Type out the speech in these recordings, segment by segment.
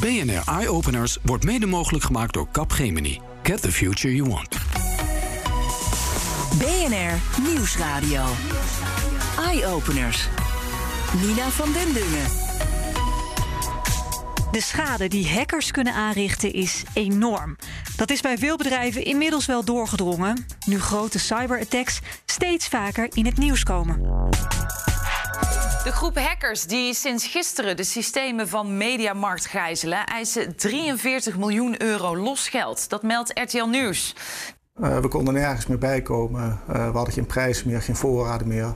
BNR Eye Openers wordt mede mogelijk gemaakt door Capgemini. Get the future you want. BNR Nieuwsradio. Eye Openers. Nina van den Dungen. De schade die hackers kunnen aanrichten is enorm. Dat is bij veel bedrijven inmiddels wel doorgedrongen, nu grote cyberattacks steeds vaker in het nieuws komen. De groep hackers die sinds gisteren de systemen van Mediamarkt gijzelen, eisen 43 miljoen euro los geld. Dat meldt RTL Nieuws. Uh, we konden nergens meer bijkomen. Uh, we hadden geen prijs meer, geen voorraden meer.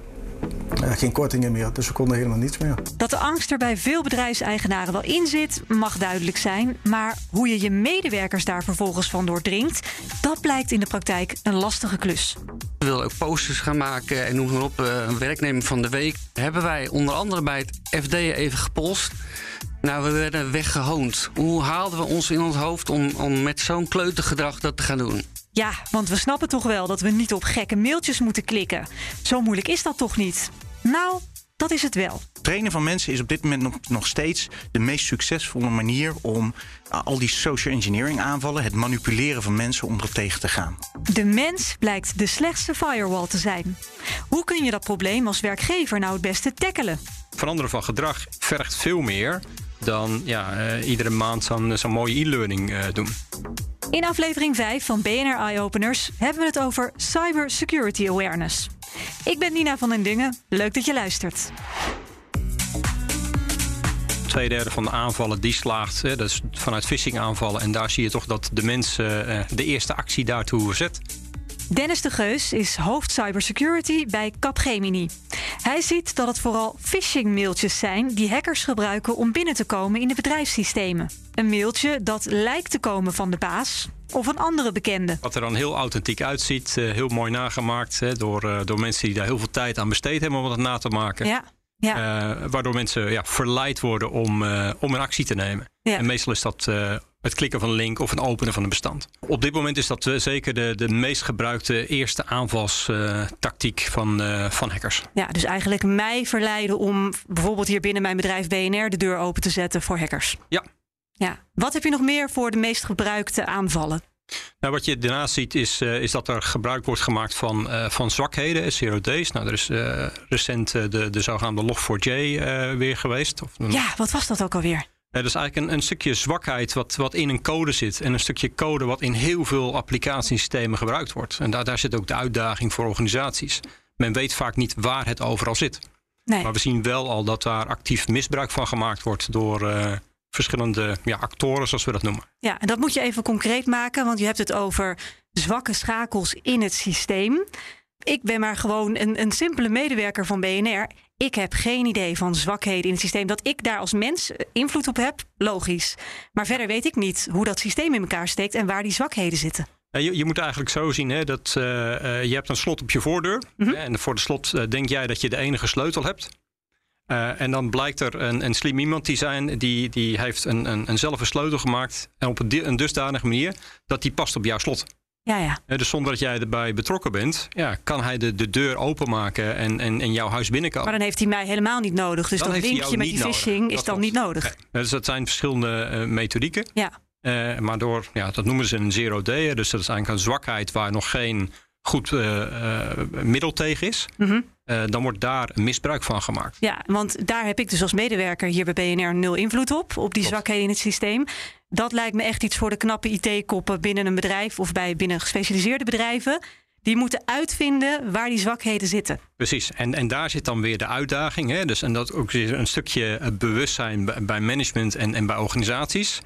Uh, geen kortingen meer, dus we konden helemaal niets meer. Dat de angst er bij veel bedrijfseigenaren wel in zit, mag duidelijk zijn. Maar hoe je je medewerkers daar vervolgens van doordringt, dat blijkt in de praktijk een lastige klus. We wilden ook posters gaan maken en noem maar op. Een werknemer van de week hebben wij onder andere bij het FD even gepolst. Nou, we werden weggehoond. Hoe haalden we ons in ons hoofd om, om met zo'n kleutergedrag dat te gaan doen? Ja, want we snappen toch wel dat we niet op gekke mailtjes moeten klikken. Zo moeilijk is dat toch niet? Nou, dat is het wel. Trainen van mensen is op dit moment nog, nog steeds de meest succesvolle manier om al die social engineering aanvallen, het manipuleren van mensen om er tegen te gaan. De mens blijkt de slechtste firewall te zijn. Hoe kun je dat probleem als werkgever nou het beste tackelen? Veranderen van gedrag vergt veel meer dan ja, uh, iedere maand zo'n zo mooie e-learning uh, doen. In aflevering 5 van BNR Eye Openers hebben we het over cybersecurity awareness. Ik ben Nina van den Dungen. Leuk dat je luistert. Tweederde van de aanvallen die slaagt, hè, dat is vanuit phishing aanvallen. En daar zie je toch dat de mens uh, de eerste actie daartoe zet. Dennis de Geus is hoofd cybersecurity bij Capgemini. Hij ziet dat het vooral phishing-mailtjes zijn die hackers gebruiken om binnen te komen in de bedrijfssystemen. Een mailtje dat lijkt te komen van de baas of een andere bekende. Wat er dan heel authentiek uitziet, heel mooi nagemaakt door, door mensen die daar heel veel tijd aan besteed hebben om het na te maken. Ja. Ja. Uh, waardoor mensen ja, verleid worden om, uh, om een actie te nemen. Ja. En meestal is dat uh, het klikken van een link of het openen van een bestand. Op dit moment is dat zeker de, de meest gebruikte eerste aanvalstactiek van, van hackers. Ja, dus eigenlijk mij verleiden om bijvoorbeeld hier binnen mijn bedrijf BNR de deur open te zetten voor hackers. Ja. ja. Wat heb je nog meer voor de meest gebruikte aanvallen? Nou, wat je daarnaast ziet is, uh, is dat er gebruik wordt gemaakt van, uh, van zwakheden, zero days. Nou, er is uh, recent de, de zogenaamde Log4j weer geweest. Of, ja, wat was dat ook alweer? dat is eigenlijk een, een, stukje zwakheid wat, wat in een code zit. En een stukje code wat in heel veel applicatiesystemen gebruikt wordt. En daar, daar zit ook de uitdaging voor organisaties. Men weet vaak niet waar het overal zit. Nee. Maar we zien wel al dat daar actief misbruik van gemaakt wordt door verschillende ja, actoren, zoals we dat noemen. Ja, en dat moet je even concreet maken, want je hebt het over zwakke schakels in het systeem. Ik ben maar gewoon een, een simpele medewerker van BNR. Ik heb geen idee van zwakheden in het systeem. Dat ik daar als mens invloed op heb, logisch. Maar verder weet ik niet hoe dat systeem in elkaar steekt en waar die zwakheden zitten. Je, je moet eigenlijk zo zien hè, dat uh, uh, je hebt een slot op je voordeur. Mm -hmm. En voor de slot uh, denk jij dat je de enige sleutel hebt. Uh, en dan blijkt er een, een slim iemand die zijn, die, die heeft een, een, eenzelfde sleutel gemaakt. En op een, een dusdanige manier dat die past op jouw slot. Ja, ja. Uh, dus zonder dat jij erbij betrokken bent, ja, kan hij de, de deur openmaken en, en, en jouw huis binnenkomen. Maar dan heeft hij mij helemaal niet nodig. Dus dan dat linkje met die phishing nodig. is dat dan klopt. niet nodig. Nee. Dus dat zijn verschillende uh, methodieken. Ja. Maar door, ja, dat noemen ze een zero day. Dus dat is eigenlijk een zwakheid waar nog geen goed middel tegen is. Mm -hmm. Uh, dan wordt daar misbruik van gemaakt. Ja, want daar heb ik dus als medewerker hier bij BNR nul invloed op, op die zwakheden in het systeem. Dat lijkt me echt iets voor de knappe IT-koppen binnen een bedrijf of bij binnen gespecialiseerde bedrijven. Die moeten uitvinden waar die zwakheden zitten. Precies, en, en daar zit dan weer de uitdaging. Hè? Dus, en dat ook een stukje bewustzijn bij management en, en bij organisaties.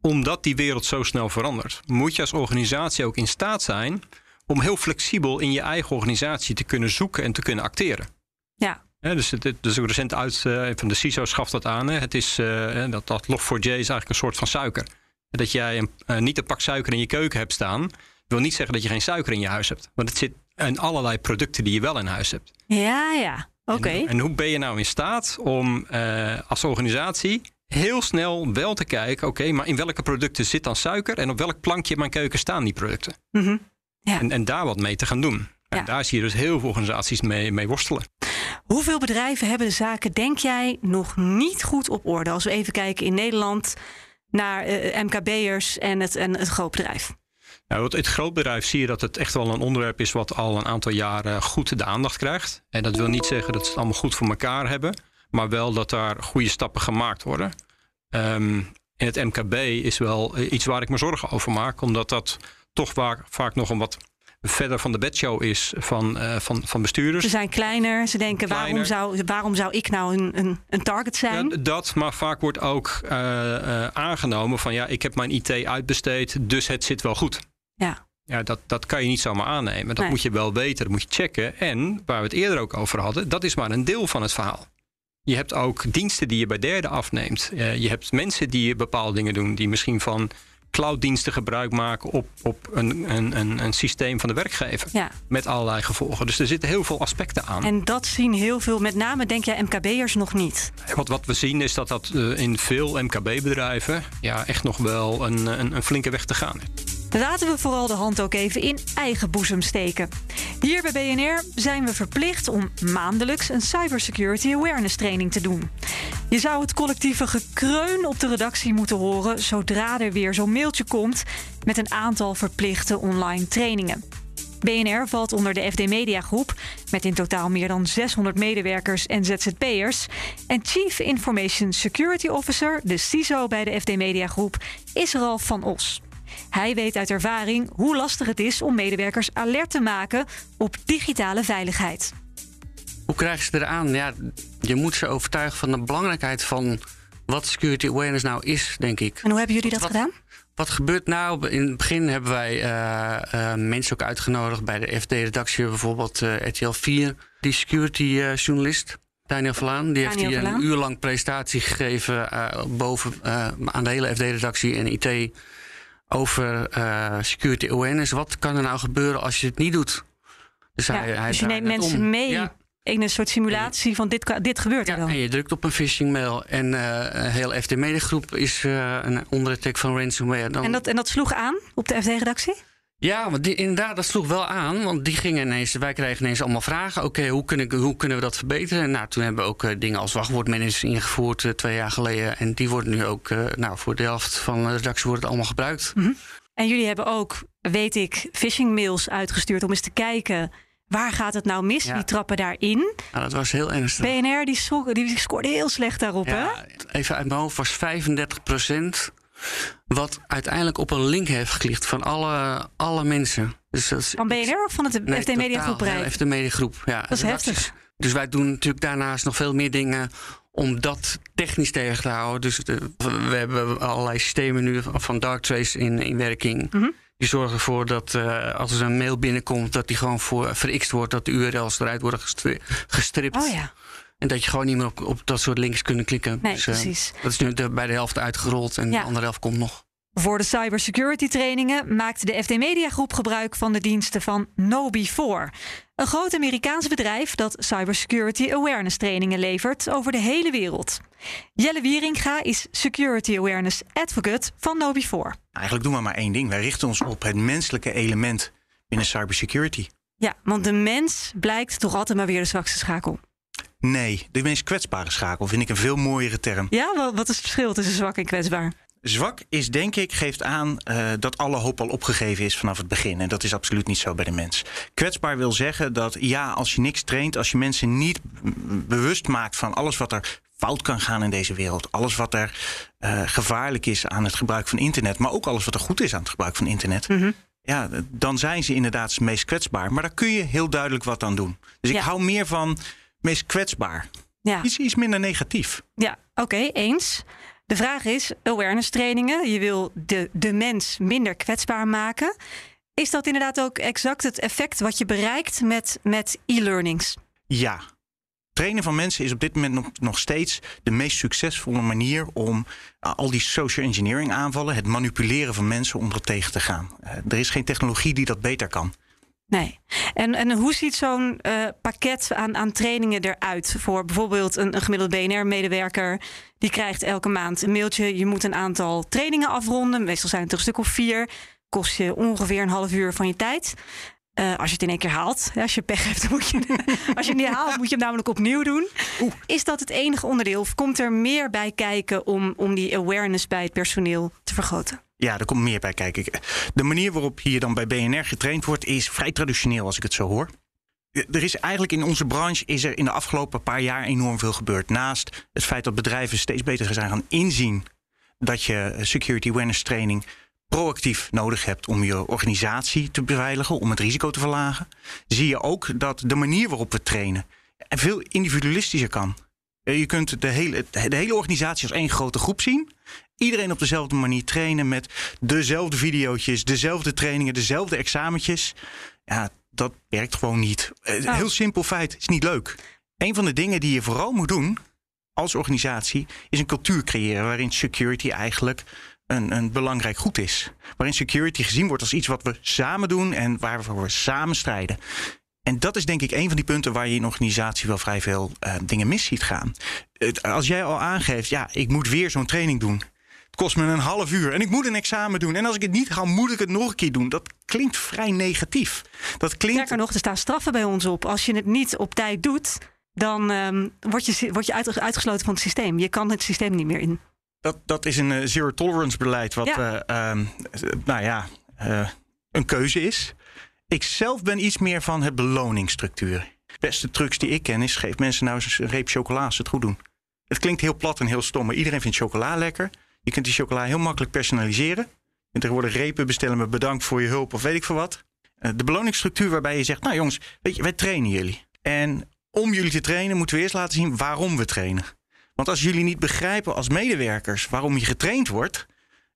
Omdat die wereld zo snel verandert, moet je als organisatie ook in staat zijn om heel flexibel in je eigen organisatie te kunnen zoeken en te kunnen acteren. Ja. Ja, dus, het, dus ook recent uit uh, van de CISO schaft dat aan. Hè. Het is, uh, dat, dat Log4j is eigenlijk een soort van suiker. Dat jij een, uh, niet een pak suiker in je keuken hebt staan, wil niet zeggen dat je geen suiker in je huis hebt. Want het zit in allerlei producten die je wel in huis hebt. Ja, ja. Oké. Okay. En, en, hoe ben je nou in staat om als organisatie heel snel wel te kijken, oké, okay, maar in welke producten zit dan suiker en op welk plankje in mijn keuken staan die producten? Mm -hmm. Ja. En, en, daar wat mee te gaan doen. En Ja. daar zie je dus heel veel organisaties mee, mee worstelen. Hoeveel bedrijven hebben de zaken, denk jij, nog niet goed op orde? Als we even kijken in Nederland, naar eh, MKB'ers en het, en het grootbedrijf? Nou, het, het grootbedrijf zie je dat het echt wel een onderwerp is wat al een aantal jaren goed de aandacht krijgt. En dat wil niet zeggen dat ze het allemaal goed voor elkaar hebben, maar wel dat daar goede stappen gemaakt worden. Um, in het MKB is wel eh, iets waar ik me zorgen over maak, omdat dat toch vaak, vaak nog een wat verder van de bedshow is van, uh, van, van bestuurders. Ze zijn kleiner, ze denken Waarom, zou, waarom zou ik nou een, een, een target zijn? Ja, dat, maar vaak wordt ook uh, uh, aangenomen van ja, ik heb mijn IT uitbesteed, dus het zit wel goed. Ja. Ja, dat, dat kan je niet zomaar aannemen. Dat Nee. moet je wel weten, dat moet je checken. En waar we het eerder ook over hadden, dat is maar een deel van het verhaal. Je hebt ook diensten die je bij derden afneemt. Eh, je hebt mensen die bepaalde dingen doen, die misschien van clouddiensten gebruik maken op, op een, een, een, een systeem van de werkgever. Ja. Met allerlei gevolgen. Dus er zitten heel veel aspecten aan. En dat zien heel veel, met name denk jij MKB'ers nog niet. Wat, wat we zien is dat dat eh, in veel MKB-bedrijven ja, echt nog wel een, een, een flinke weg te gaan is. Laten we vooral de hand ook even in eigen boezem steken. Hier bij BNR zijn we verplicht om maandelijks een cybersecurity awareness training te doen. Je zou het collectieve gekreun op de redactie moeten horen zodra er weer zo'n mailtje komt met een aantal verplichte online trainingen. BNR valt onder de FD Media Groep met in totaal meer dan 600 medewerkers en ZZP'ers. En Chief Information Security Officer, de CISO bij de FD Media Groep, is Ralf van Os. Hij weet uit ervaring hoe lastig het is om medewerkers alert te maken op digitale veiligheid. Hoe krijg je ze eraan? Ja, je moet ze overtuigen van de belangrijkheid van wat security awareness nou is, denk ik. En hoe hebben jullie dat Wat- gedaan? Wat gebeurt nou? In het begin hebben wij eh, eh, mensen ook uitgenodigd bij de FD-redactie, bijvoorbeeld eh, RTL 4, die security eh, journalist. Daniel Verlaan, die heeft hier een uur lang presentatie gegeven boven aan de hele FD-redactie en IT over eh, security awareness. Wat kan er nou gebeuren als je het niet doet? Dus, Ja, hij, hij dus je neemt mensen om. mee Ja. in een soort simulatie van dit, dit gebeurt er dan. en je drukt op een phishing mail en eh een hele FD Media-groep is eh, een onder attack van ransomware. Dan, En dat, en dat sloeg aan op de FD-redactie? Ja, want die, inderdaad, dat sloeg wel aan. Want die gingen ineens, wij kregen ineens allemaal vragen. Oké, hoe, kunnen- hoe kunnen we dat verbeteren? Nou, toen hebben we ook eh, dingen als wachtwoordmanagers ingevoerd eh, twee jaar geleden. En die worden nu ook, eh, nou, voor de helft van de redactie wordt het allemaal gebruikt. En jullie hebben ook, weet ik, phishing mails uitgestuurd om eens te kijken waar gaat het nou mis? Ja. Wie trappen daarin? Nou, dat was heel ernstig. BNR die, die scoorde heel slecht daarop, hè? Ja, even uit mijn hoofd was 35 wat uiteindelijk op een link heeft geklikt van alle, alle mensen. Dus dat is, Van BNR of van het Nee, FD Media Groep heel FD Media Groep, ja. Dat is heftig. Dus wij doen natuurlijk daarnaast nog veel meer dingen om dat technisch tegen te houden. Dus de- we hebben allerlei systemen nu van Darktrace in, in werking. Mhm. Die zorgen ervoor dat eh, als er een mail binnenkomt, dat die gewoon voor verixt wordt, dat de URL's eruit worden gestri- gestript. Oh ja, En dat je gewoon niet meer op, op dat soort links kunt klikken. nee, Dus, eh, precies. dat is nu de- bij de helft uitgerold en Ja. de andere helft komt nog. Voor de cybersecurity trainingen maakte de FD Media Groep gebruik van de diensten van KnowBe4. Een groot Amerikaans bedrijf dat cybersecurity awareness trainingen levert over de hele wereld. Jelle Wieringa is Security Awareness Advocate van KnowBe4. Eigenlijk doen we maar één ding. Wij richten ons op het menselijke element binnen cybersecurity. Ja, want de mens blijkt toch altijd maar weer de zwakste schakel. Nee, de meest kwetsbare schakel vind ik een veel mooiere term. Ja, wat is het verschil tussen zwak en kwetsbaar? Zwak is denk ik, geeft aan eh, dat alle hoop al opgegeven is vanaf het begin. En dat is absoluut niet zo bij de mens. Kwetsbaar wil zeggen dat ja, als je niks traint, als je mensen niet bewust maakt van alles wat er fout kan gaan in deze wereld. Alles wat er eh, gevaarlijk is aan het gebruik van internet. Maar ook alles wat er goed is aan het gebruik van internet. Ja, dan zijn ze inderdaad het meest kwetsbaar. Maar daar kun je heel duidelijk wat aan doen. Dus ik hou meer van meest kwetsbaar. Ja, Iets, iets minder negatief. ja oké, eens. De vraag is, awareness trainingen, je wil de, de mens minder kwetsbaar maken. Is dat inderdaad ook exact het effect wat je bereikt met, met e-learnings? Ja. Trainen van mensen is op dit moment nog, nog steeds de meest succesvolle manier om uh, al die social engineering aanvallen, het manipuleren van mensen om er tegen te gaan. Uh, er is geen technologie die dat beter kan. Nee. En, en hoe ziet zo'n eh, pakket aan, aan trainingen eruit? Voor bijvoorbeeld een, een gemiddeld BNR-medewerker. Die krijgt elke maand een mailtje. Je moet een aantal trainingen afronden. Meestal zijn het er een stuk of vier. Kost je ongeveer een half uur van je tijd. Eh, als je het in één keer haalt. Als je pech hebt, dan moet je, als je het niet haalt, moet je hem namelijk opnieuw doen. Is dat het enige onderdeel? Of komt er meer bij kijken om, om die awareness bij het personeel te vergroten? Ja, er komt meer bij kijken. De manier waarop hier dan bij BNR getraind wordt, is vrij traditioneel als ik het zo hoor. Er is eigenlijk in onze branche is er in de afgelopen paar jaar enorm veel gebeurd. Naast het feit dat bedrijven steeds beter zijn gaan inzien dat je security awareness training proactief nodig hebt om je organisatie te beveiligen, om het risico te verlagen, zie je ook dat de manier waarop we trainen veel individualistischer kan. Je kunt de hele, de hele organisatie als één grote groep zien. Iedereen op dezelfde manier trainen met dezelfde video's, dezelfde trainingen, dezelfde examentjes. Ja, dat werkt gewoon niet. Oh. Heel simpel feit, is niet leuk. Een van de dingen die je vooral moet doen als organisatie is een cultuur creëren waarin security eigenlijk een, een belangrijk goed is. Waarin security gezien wordt als iets wat we samen doen en waarvoor we samen strijden. En dat is denk ik een van die punten waar je in een organisatie wel vrij veel uh, dingen mis ziet gaan. als jij al aangeeft, ja, ik moet weer zo'n training doen. Kost me een half uur en ik moet een examen doen. En als ik het niet ga, moet ik het nog een keer doen. Dat klinkt vrij negatief. Dat klinkt... Sterker nog, er staan straffen bij ons op. Als je het niet op tijd doet, dan um, word je, word je uitgesloten van het systeem. Je kan het systeem niet meer in. Dat, dat is een uh, zero tolerance beleid, wat ja. Uh, nou ja, uh, een keuze is. Ik zelf ben iets meer van het beloningsstructuur. De beste trucs die ik ken is geef mensen nou eens een reep chocola als ze het goed doen. Het klinkt heel plat en heel stom, maar iedereen vindt chocola lekker. Je kunt die chocola heel makkelijk personaliseren. Je kunt tegenwoordig repen bestellen met bedankt voor je hulp of weet ik veel wat. De beloningsstructuur waarbij je zegt, nou jongens, weet je, wij trainen jullie. En om jullie te trainen moeten we eerst laten zien waarom we trainen. Want als jullie niet begrijpen als medewerkers waarom je getraind wordt,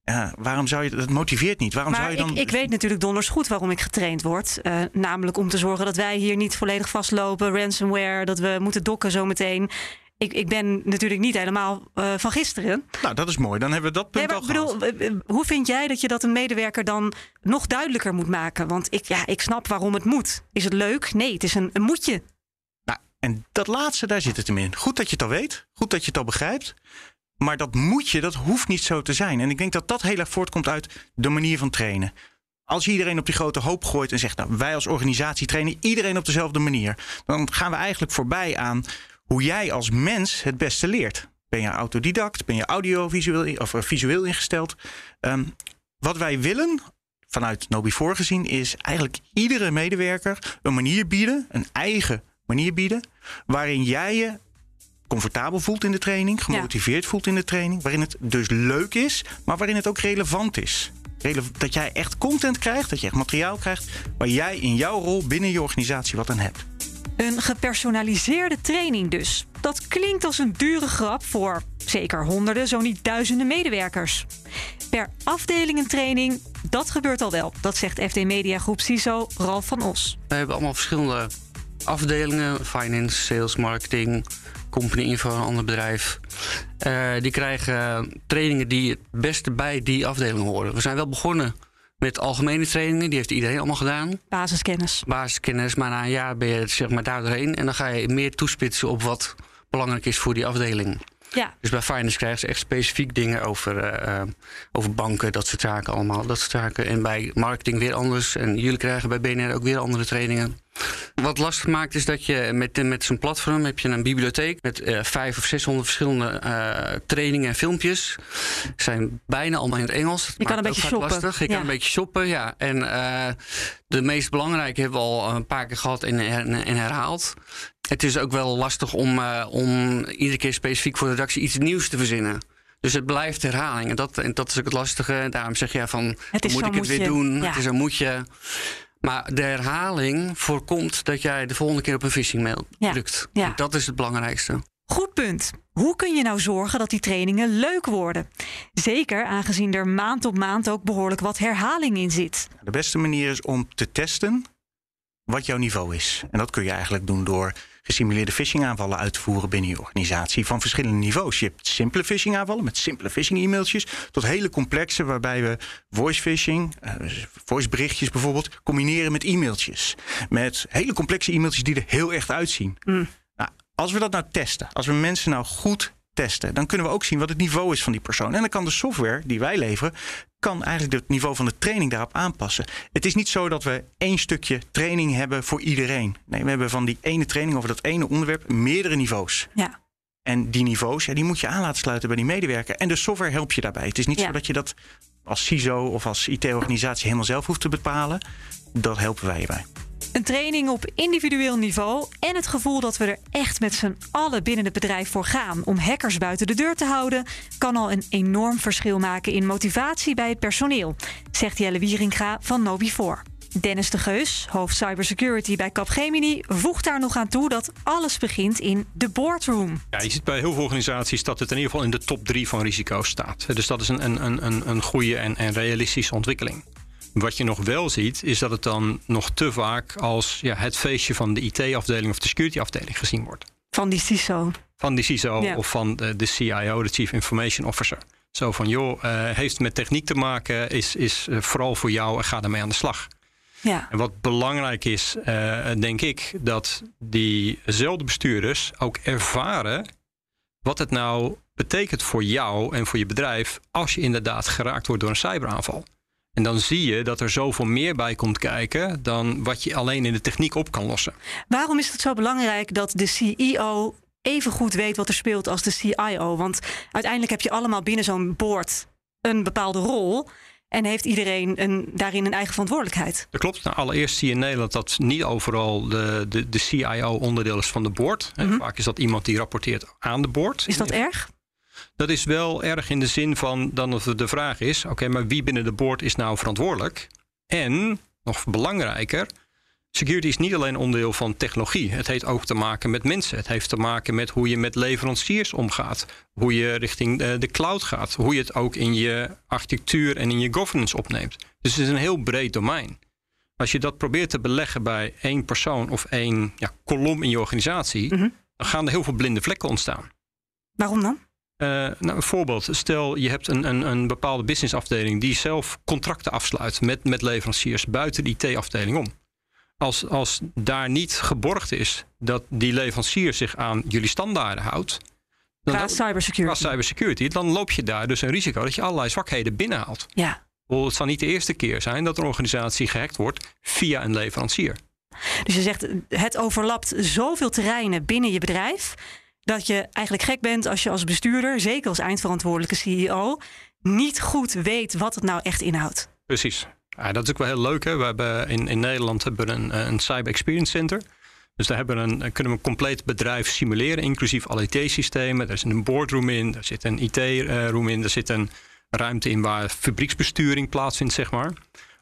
ja, waarom zou je dat motiveert niet? Waarom maar zou je dan... ik, ik weet natuurlijk donders goed waarom ik getraind word. Uh, namelijk om te zorgen dat wij hier niet volledig vastlopen, ransomware, dat we moeten dokken zometeen. Ik, ik ben natuurlijk niet helemaal uh, van gisteren. Nou, dat is mooi. Dan hebben we dat punt nee, al bedoel, gehad. Eh, hoe vind jij dat je dat een medewerker dan nog duidelijker moet maken? Want ik, ja, ik snap waarom het moet. Is het leuk? Nee, het is een, een moetje. En dat laatste, daar zit het hem in. Goed dat je het al weet, goed dat je het al begrijpt. Maar dat moet je, dat hoeft niet zo te zijn. En ik denk dat dat heel erg voortkomt uit de manier van trainen. Als je iedereen op die grote hoop gooit en zegt, nou, wij als organisatie trainen iedereen op dezelfde manier, dan gaan we eigenlijk voorbij aan hoe jij als mens het beste leert. Ben je autodidact? Ben je audiovisueel of eh, visueel ingesteld? Um, wat wij willen vanuit Nobi voorgezien is eigenlijk iedere medewerker een manier bieden, een eigen manier bieden. Waarin jij je comfortabel voelt in de training, gemotiveerd voelt in de training. Waarin het dus leuk is, maar waarin het ook relevant is. Dat jij echt content krijgt, dat je echt materiaal krijgt. Waar jij in jouw rol binnen je organisatie wat aan hebt. Een gepersonaliseerde training dus. Dat klinkt als een dure grap voor zeker honderden, zo niet duizenden medewerkers. Per afdeling een training, dat gebeurt al wel. Dat zegt FD Media Groep CISO Ralf van Os. We hebben allemaal verschillende afdelingen, finance, sales, marketing, company info, een ander bedrijf. Uh, die krijgen trainingen die het beste bij die afdeling horen. We zijn wel begonnen met algemene trainingen, die heeft iedereen allemaal gedaan. Basiskennis. Basiskennis, maar na een jaar ben je zeg maar daar doorheen. En dan ga je meer toespitsen op wat belangrijk is voor die afdeling. Ja. Dus bij finance krijgen ze echt specifiek dingen over, uh, over banken, dat soort zaken allemaal. Dat soort zaken. En bij marketing weer anders. En jullie krijgen bij BNR ook weer andere trainingen. Wat lastig maakt is dat je met, met zo'n platform heb je een bibliotheek met uh, vijf of zeshonderd verschillende uh, trainingen en filmpjes. Zijn bijna allemaal in het Engels. Je kan een beetje shoppen. Lastig. Je kan een beetje shoppen, ja. En uh, de meest belangrijke hebben we al een paar keer gehad en, en, en herhaald. Het is ook wel lastig om, om iedere keer specifiek voor de redactie iets nieuws te verzinnen. Dus het blijft herhaling. En dat, en dat is ook het lastige. Daarom zeg je van, moet ik het weer doen? Ja. Het is een moetje. Maar de herhaling voorkomt dat jij de volgende keer op een phishing mail drukt. Ja. Dat is het belangrijkste. Goed punt. Hoe kun je nou zorgen dat die trainingen leuk worden? Zeker aangezien er maand op maand ook behoorlijk wat herhaling in zit. De beste manier is om te testen wat jouw niveau is. En dat kun je eigenlijk doen door gesimuleerde phishing aanvallen uit te voeren binnen je organisatie van verschillende niveaus. Je hebt simpele phishing aanvallen met simpele phishing e-mailtjes tot hele complexe waarbij we voice phishing, uh, voice berichtjes bijvoorbeeld, combineren met e-mailtjes. Met hele complexe e-mailtjes die er heel echt uitzien. Mm. Nou, als we dat nou testen, als we mensen nou goed testen, dan kunnen we ook zien wat het niveau is van die persoon. En dan kan de software die wij leveren kan eigenlijk het niveau van de training daarop aanpassen. Het is niet zo dat we één stukje training hebben voor iedereen. Nee, we hebben van die ene training over dat ene onderwerp meerdere niveaus. Ja. En die niveaus, ja, die moet je aan laten sluiten bij die medewerker. En de software helpt je daarbij. Het is niet Ja. zo dat je dat als CISO of als IT-organisatie helemaal zelf hoeft te bepalen. Dat helpen wij je bij. Een training op individueel niveau en het gevoel dat we er echt met z'n allen binnen het bedrijf voor gaan om hackers buiten de deur te houden, kan al een enorm verschil maken in motivatie bij het personeel, zegt Jelle Wieringa van Novi4. Dennis de Geus, hoofd cybersecurity bij Capgemini, voegt daar nog aan toe dat alles begint in de boardroom. Ja, je ziet bij heel veel organisaties dat het in ieder geval in de top drie van risico's staat. Dus dat is een, een, een, een goede en, en realistische ontwikkeling. Wat je nog wel ziet, is dat het dan nog te vaak als ja, het feestje van de IT-afdeling of de security-afdeling gezien wordt. Van die CISO. Van die CISO Ja. of van de, de CIO, de Chief Information Officer. Zo van, joh, eh, heeft met techniek te maken, is, is eh, vooral voor jou en ga ermee aan de slag. Ja. En wat belangrijk is, eh, denk ik, dat diezelfde bestuurders ook ervaren wat het nou betekent voor jou en voor je bedrijf als je inderdaad geraakt wordt door een cyberaanval. En dan zie je dat er zoveel meer bij komt kijken dan wat je alleen in de techniek op kan lossen. Waarom is het zo belangrijk dat de CEO even goed weet wat er speelt als de CIO? Want uiteindelijk heb je allemaal binnen zo'n board een bepaalde rol. En heeft iedereen een, daarin een eigen verantwoordelijkheid. Dat klopt. Nou, allereerst zie je in Nederland dat niet overal de, de, de CIO onderdeel is van de board. En Vaak is dat iemand die rapporteert aan de board. Mhm. Is dat erg? Dat is wel erg in de zin van dan dat de vraag is: oké, maar wie binnen de board is nou verantwoordelijk? En nog belangrijker, security is niet alleen onderdeel van technologie. Het heeft ook te maken met mensen. Het heeft te maken met hoe je met leveranciers omgaat, hoe je richting de, de cloud gaat, hoe je het ook in je architectuur en in je governance opneemt. Dus het is een heel breed domein. Als je dat probeert te beleggen bij één persoon of één ja, kolom in je organisatie, dan gaan er heel veel blinde vlekken ontstaan. Waarom dan? Eh, nou, een voorbeeld. Stel, je hebt een, een, een bepaalde businessafdeling die zelf contracten afsluit met, met leveranciers buiten de IT-afdeling om. Als, als daar niet geborgd is dat die leverancier zich aan jullie standaarden houdt. Dan, Qua cybersecurity. qua cybersecurity, dan loop je daar dus een risico dat je allerlei zwakheden binnenhaalt. Ja. Het zal niet de eerste keer zijn dat een organisatie gehackt wordt via een leverancier. Dus je zegt, het overlapt zoveel terreinen binnen je bedrijf. Dat je eigenlijk gek bent als je als bestuurder, zeker als eindverantwoordelijke CEO, niet goed weet wat het nou echt inhoudt. Precies. Ja, dat is ook wel heel leuk. Hè? We hebben in, in Nederland hebben we een, een Cyber Experience Center. Dus daar hebben we een, kunnen we een compleet bedrijf simuleren, inclusief alle IT-systemen. Er zit een boardroom in, er zit een IT-room in, er zit een ruimte in waar fabrieksbesturing plaatsvindt, zeg maar.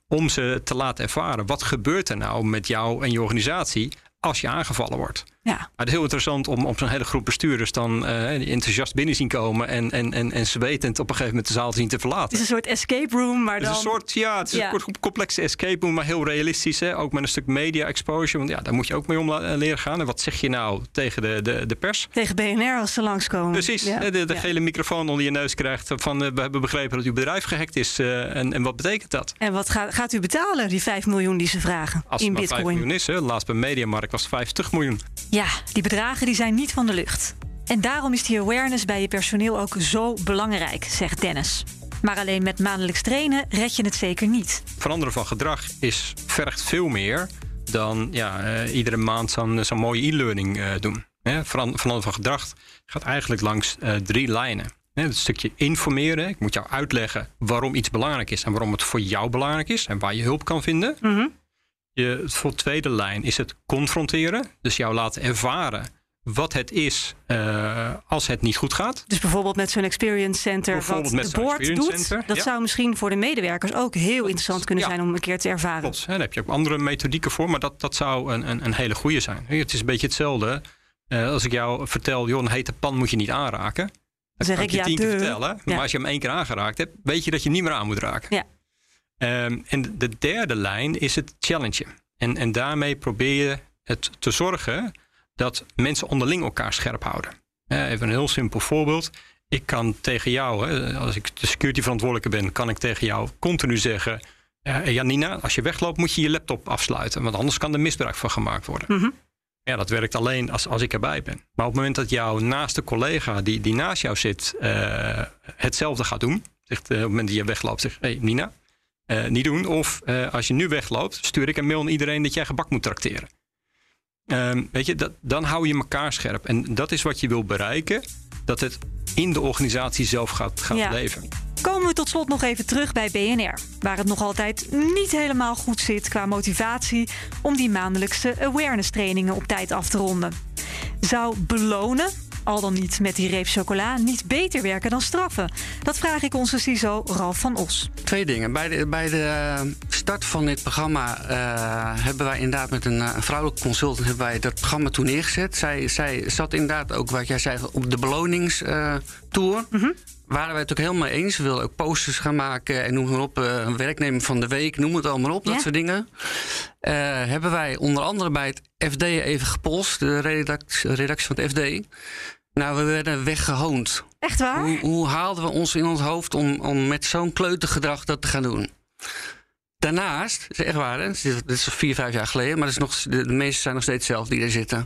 Om ze te laten ervaren, wat gebeurt er nou met jou en je organisatie als je aangevallen wordt? Ja. Maar het is heel interessant om op zo'n hele groep bestuurders dan eh, die enthousiast binnen zien komen en, en, en, en zwetend op een gegeven moment de zaal zien te verlaten. Het is een soort escape room, maar Het dan... is een soort, ja, het is Ja. een soort complexe escape room, maar heel realistisch. Hè? Ook met een stuk media exposure, want ja, daar moet je ook mee om la- leren gaan. En wat zeg je nou tegen de, de, de pers? Tegen BNR als ze langskomen. Precies, Ja. de, de Ja. gele microfoon onder je neus krijgt van eh, we hebben begrepen dat uw bedrijf gehackt is. eh, en, en wat betekent dat? En wat gaat, gaat u betalen, die 5 miljoen die ze vragen Als in het maar 5 bitcoin? miljoen is, hè? laatst bij Mediamarkt was het 50 miljoen. Ja, die bedragen die zijn niet van de lucht. En daarom is die awareness bij je personeel ook zo belangrijk, zegt Dennis. Maar alleen met maandelijks trainen red je het zeker niet. Veranderen van gedrag is, vergt veel meer dan ja, eh, iedere maand zo'n zo'n mooie e-learning eh, doen. Veranderen van gedrag gaat eigenlijk langs eh, drie lijnen. Hè, het stukje informeren. Ik moet jou uitleggen waarom iets belangrijk is en waarom het voor jou belangrijk is en waar je hulp kan vinden. Je, voor tweede lijn is het confronteren. Dus jou laten ervaren wat het is eh, als het niet goed gaat. Dus bijvoorbeeld met zo'n experience center wat zo'n board doet. center, Dat ja. zou misschien voor de medewerkers ook heel interessant kunnen Ja. zijn om een keer te ervaren. Klopt, hè, daar heb je ook andere methodieken voor, maar dat, dat zou een, een, een hele goede zijn. Het is een beetje hetzelfde eh, als ik jou vertel, joh, een hete pan moet je niet aanraken. Dat zeg ik, je ja, tien keer vertellen, maar als je hem één keer aangeraakt hebt, weet je dat je hem niet meer aan moet raken. Ja. Ehm, en de- de derde lijn is het challenge. En, en daarmee probeer je het te zorgen dat mensen onderling elkaar scherp houden. Eh, even een heel simpel voorbeeld. Ik kan tegen jou, hè, als ik de security verantwoordelijke ben, kan ik tegen jou continu zeggen. eh, Janina, als je wegloopt moet je je laptop afsluiten, want anders kan er misbruik van gemaakt worden. Mhm. Ja, dat werkt alleen als, als ik erbij ben. Maar op het moment dat jouw naaste collega die, die naast jou zit, eh, hetzelfde gaat doen, Zegt, op het moment dat je wegloopt, zegt hey, Nina, niet doen. Of als je nu wegloopt, stuur ik een mail aan iedereen dat jij gebak moet trakteren. Ehm, weet je, dat, dan hou je elkaar scherp. En dat is wat je wil bereiken. Dat het in de organisatie zelf gaat, gaat leven. Komen we tot slot nog even terug bij BNR, waar het nog altijd niet helemaal goed zit qua motivatie om die maandelijkse awareness trainingen op tijd af te ronden. Zou belonen al dan niet met die reep chocola, niet beter werken dan straffen? Dat vraag ik onze CISO Ralf van Os. Twee dingen. Bij de, bij de eh, start van dit programma uh, hebben wij inderdaad met een, eh, vrouwelijke consultant hebben wij dat programma toen neergezet. Zij, zij zat inderdaad ook, wat jij zei, op de beloningstour. Mm waren wij het ook helemaal eens. We wilden ook posters gaan maken en noem maar op. een werknemer van de week, noem het allemaal op, dat soort dingen. Uh, hebben wij onder andere bij het FD even gepolst, de redactie, redactie van het FD. Nou, we werden weggehoond. Echt waar? Hoe, hoe haalden we ons in ons hoofd om, om met zo'n kleutergedrag dat te gaan doen? Daarnaast, is echt waar, hè? dit is vier, vijf jaar geleden, maar is nog, de, meeste zijn nog steeds zelf die er zitten.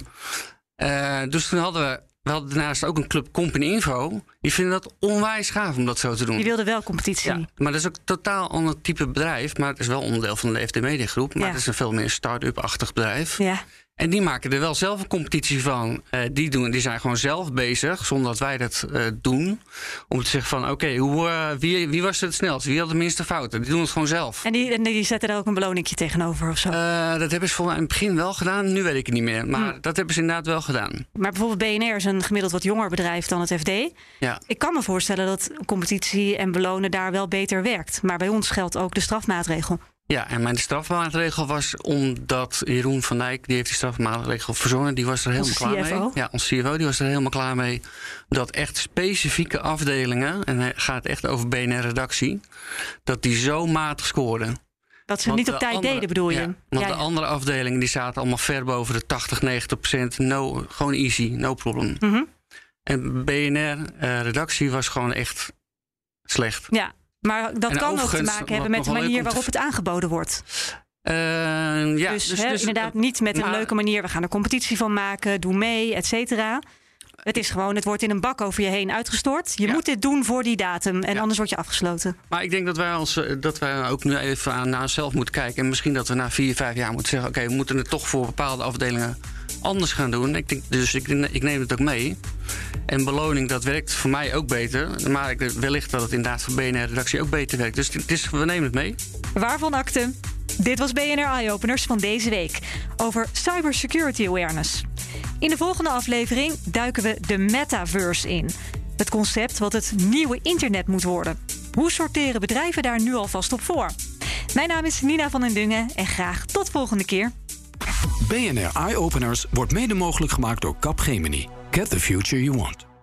Uh, dus toen hadden we, we hadden daarnaast ook een club Company Info. Die vinden dat onwijs gaaf om dat zo te doen. Die wilden wel competitie. Ja, maar dat is ook totaal ander type bedrijf. Maar het is wel onderdeel van de FD Media Groep. Maar het is een veel meer start-up-achtig bedrijf. Ja. En die maken er wel zelf een competitie van. Uh, die, doen, die zijn gewoon zelf bezig, zonder dat wij dat uh, doen. Om te zeggen van, oké, okay, uh, wie, wie was het snelst? Wie had de minste fouten? Die doen het gewoon zelf. En die, en die zetten er ook een beloningje tegenover of zo? dat hebben ze volgens mij in het begin wel gedaan. Nu weet ik het niet meer. Maar hm. dat hebben ze inderdaad wel gedaan. Maar bijvoorbeeld BNR is een gemiddeld wat jonger bedrijf dan het FD. Ja. Ik kan me voorstellen dat competitie en belonen daar wel beter werkt. Maar bij ons geldt ook de strafmaatregel. Ja, en mijn strafmaatregel was omdat Jeroen van Dijk, die heeft die strafmaatregel verzonnen, die was er helemaal klaar mee. Ja, ons CFO, die was er helemaal klaar mee. Dat echt specifieke afdelingen, en hij gaat echt over BNR-redactie, dat die zo matig scoorden. Dat ze niet op tijd deden, bedoel je? Ja, want de andere afdelingen die zaten allemaal ver boven de 80, 90 procent. No, gewoon easy, no problem. Mm En BNR-redactie was gewoon echt slecht. Ja, maar dat kan ook te maken hebben met de manier waarop het aangeboden wordt. Uh, ja, dus, dus, dus inderdaad niet met een leuke manier. We gaan er competitie van maken, doe mee, et cetera. Het is gewoon, het wordt in een bak over je heen uitgestort. Je moet dit doen voor die datum en anders word je afgesloten. Maar ik denk dat wij, ons, eh, dat wij ook nu even aan, naar onszelf moeten kijken. En misschien dat we na vier, vijf jaar moeten zeggen: oké, we moeten het toch voor bepaalde afdelingen anders gaan doen. Ik denk, dus ik, ik neem het ook mee. En beloning, dat werkt voor mij ook beter. Maar ik, wellicht dat het inderdaad voor BNR-redactie ook beter werkt. Dus het is, we nemen het mee. Waarvan akte? Dit was BNR Eye Openers van deze week over cybersecurity awareness. In de volgende aflevering duiken we de metaverse in. Het concept wat het nieuwe internet moet worden. Hoe sorteren bedrijven daar nu alvast op voor? Mijn naam is Nina van den Dungen en graag tot volgende keer. BNR Eye Openers wordt mede mogelijk gemaakt door Capgemini. Get the future you want.